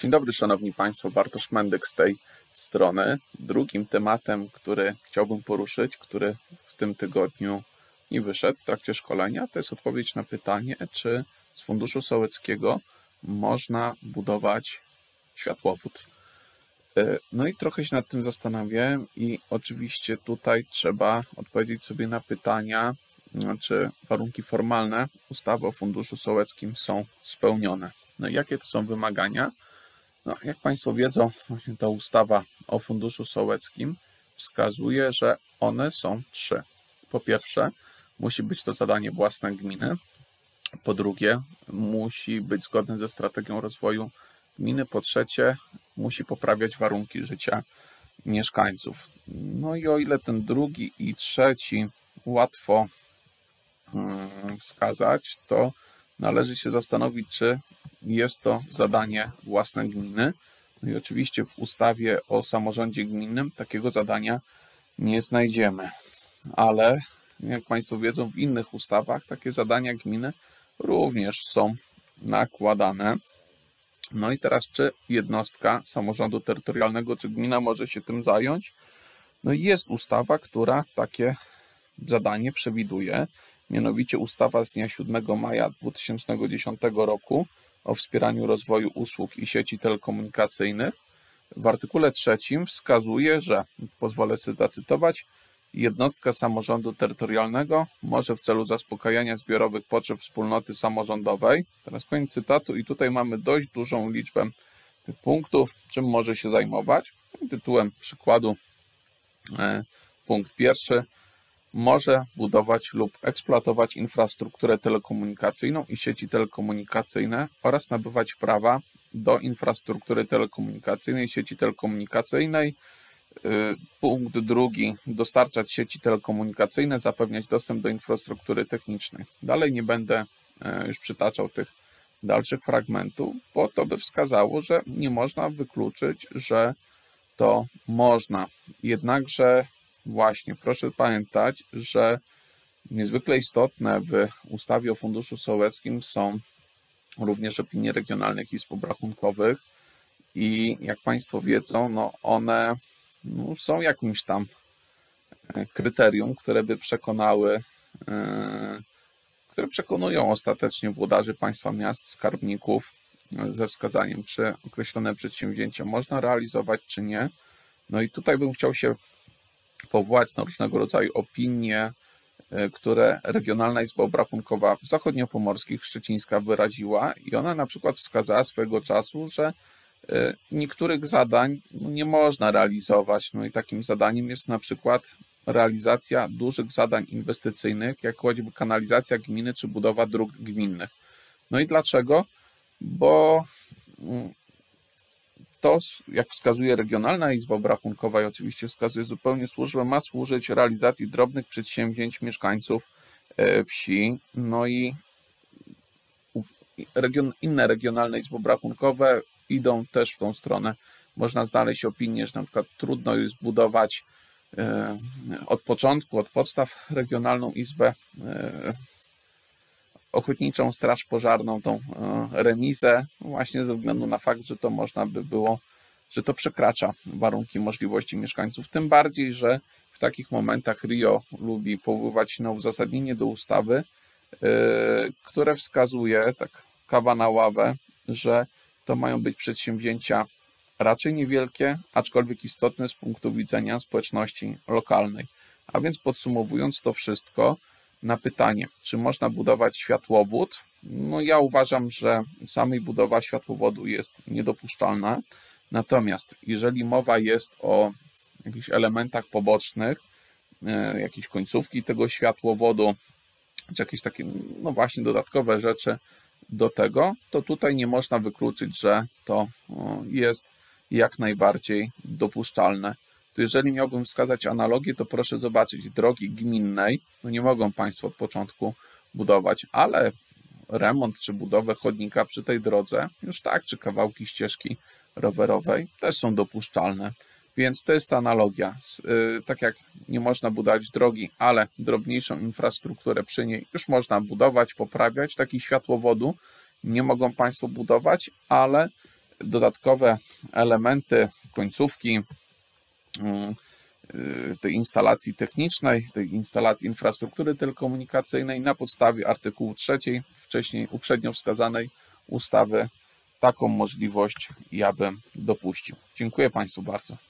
Dzień dobry, Szanowni Państwo. Bartosz Mendyk z tej strony. Drugim tematem, który chciałbym poruszyć, który w tym tygodniu nie wyszedł w trakcie szkolenia, to jest odpowiedź na pytanie, czy z Funduszu Sołeckiego można budować światłowód. E, no i trochę się nad tym zastanawiałem i oczywiście tutaj trzeba odpowiedzieć sobie na pytania, czy warunki formalne ustawy o Funduszu Sołeckim są spełnione. No i jakie to są wymagania? No, jak Państwo wiedzą, ta ustawa o Funduszu Sołeckim wskazuje, że one są trzy. Po pierwsze, musi być to zadanie własne gminy. Po drugie, musi być zgodne ze strategią rozwoju gminy. Po trzecie, musi poprawiać warunki życia mieszkańców. No i o ile ten drugi i trzeci łatwo mm, wskazać, to należy się zastanowić, czy jest to zadanie własne gminy. No i oczywiście w ustawie o samorządzie gminnym takiego zadania nie znajdziemy, ale jak Państwo wiedzą, w innych ustawach takie zadania gminy również są nakładane. No i teraz, czy jednostka samorządu terytorialnego, czy gmina może się tym zająć? No i jest ustawa, która takie zadanie przewiduje mianowicie ustawa z dnia 7 maja 2010 roku o wspieraniu rozwoju usług i sieci telekomunikacyjnych. W artykule trzecim wskazuje, że, pozwolę sobie zacytować, jednostka samorządu terytorialnego może w celu zaspokajania zbiorowych potrzeb wspólnoty samorządowej, teraz koniec cytatu i tutaj mamy dość dużą liczbę tych punktów, czym może się zajmować. Tytułem przykładu e, punkt pierwszy, może budować lub eksploatować infrastrukturę telekomunikacyjną i sieci telekomunikacyjne oraz nabywać prawa do infrastruktury telekomunikacyjnej, sieci telekomunikacyjnej. Y, punkt drugi, dostarczać sieci telekomunikacyjne, zapewniać dostęp do infrastruktury technicznej. Dalej nie będę e, już przytaczał tych dalszych fragmentów, bo to by wskazało, że nie można wykluczyć, że to można. Jednakże Właśnie, proszę pamiętać, że niezwykle istotne w ustawie o Funduszu Sołeckim są również opinie regionalnych izb obrachunkowych i jak Państwo wiedzą, no one no, są jakimś tam e, kryterium, które by przekonały, e, które przekonują ostatecznie włodarzy państwa miast, skarbników ze wskazaniem, czy określone przedsięwzięcia można realizować, czy nie. No i tutaj bym chciał się powołać na różnego rodzaju opinie, e, które Regionalna Izba Obrachunkowa Zachodniopomorskich Szczecińska wyraziła i ona na przykład wskazała swego czasu, że e, niektórych zadań nie można realizować. No i takim zadaniem jest na przykład realizacja dużych zadań inwestycyjnych, jak choćby kanalizacja gminy czy budowa dróg gminnych. No i dlaczego? Bo mm, to, jak wskazuje Regionalna Izba Obrachunkowa i oczywiście wskazuje zupełnie służbę, ma służyć realizacji drobnych przedsięwzięć mieszkańców e, wsi. No i region, inne regionalne izby obrachunkowe idą też w tą stronę. Można znaleźć opinię, że na przykład trudno jest budować e, od początku, od podstaw regionalną izbę e, ochotniczą straż pożarną, tą e, remizę, właśnie ze względu na fakt, że to można by było, że to przekracza warunki możliwości mieszkańców. Tym bardziej, że w takich momentach Rio lubi powoływać na uzasadnienie do ustawy, e, które wskazuje, tak kawa na ławę, że to mają być przedsięwzięcia raczej niewielkie, aczkolwiek istotne z punktu widzenia społeczności lokalnej. A więc podsumowując to wszystko, na pytanie, czy można budować światłowód, no ja uważam, że samej budowa światłowodu jest niedopuszczalna. Natomiast jeżeli mowa jest o jakichś elementach pobocznych, e, jakieś końcówki tego światłowodu, czy jakieś takie, no właśnie, dodatkowe rzeczy do tego, to tutaj nie można wykluczyć, że to jest jak najbardziej dopuszczalne to jeżeli miałbym wskazać analogię, to proszę zobaczyć drogi gminnej. No nie mogą Państwo od początku budować, ale remont czy budowę chodnika przy tej drodze, już tak, czy kawałki ścieżki rowerowej też są dopuszczalne. Więc to jest ta analogia. Y, tak jak nie można budować drogi, ale drobniejszą infrastrukturę przy niej już można budować, poprawiać. Taki światłowodu nie mogą Państwo budować, ale dodatkowe elementy, końcówki tej instalacji technicznej, tej instalacji infrastruktury telekomunikacyjnej na podstawie artykułu 3 wcześniej uprzednio wskazanej ustawy taką możliwość ja bym dopuścił. Dziękuję Państwu bardzo.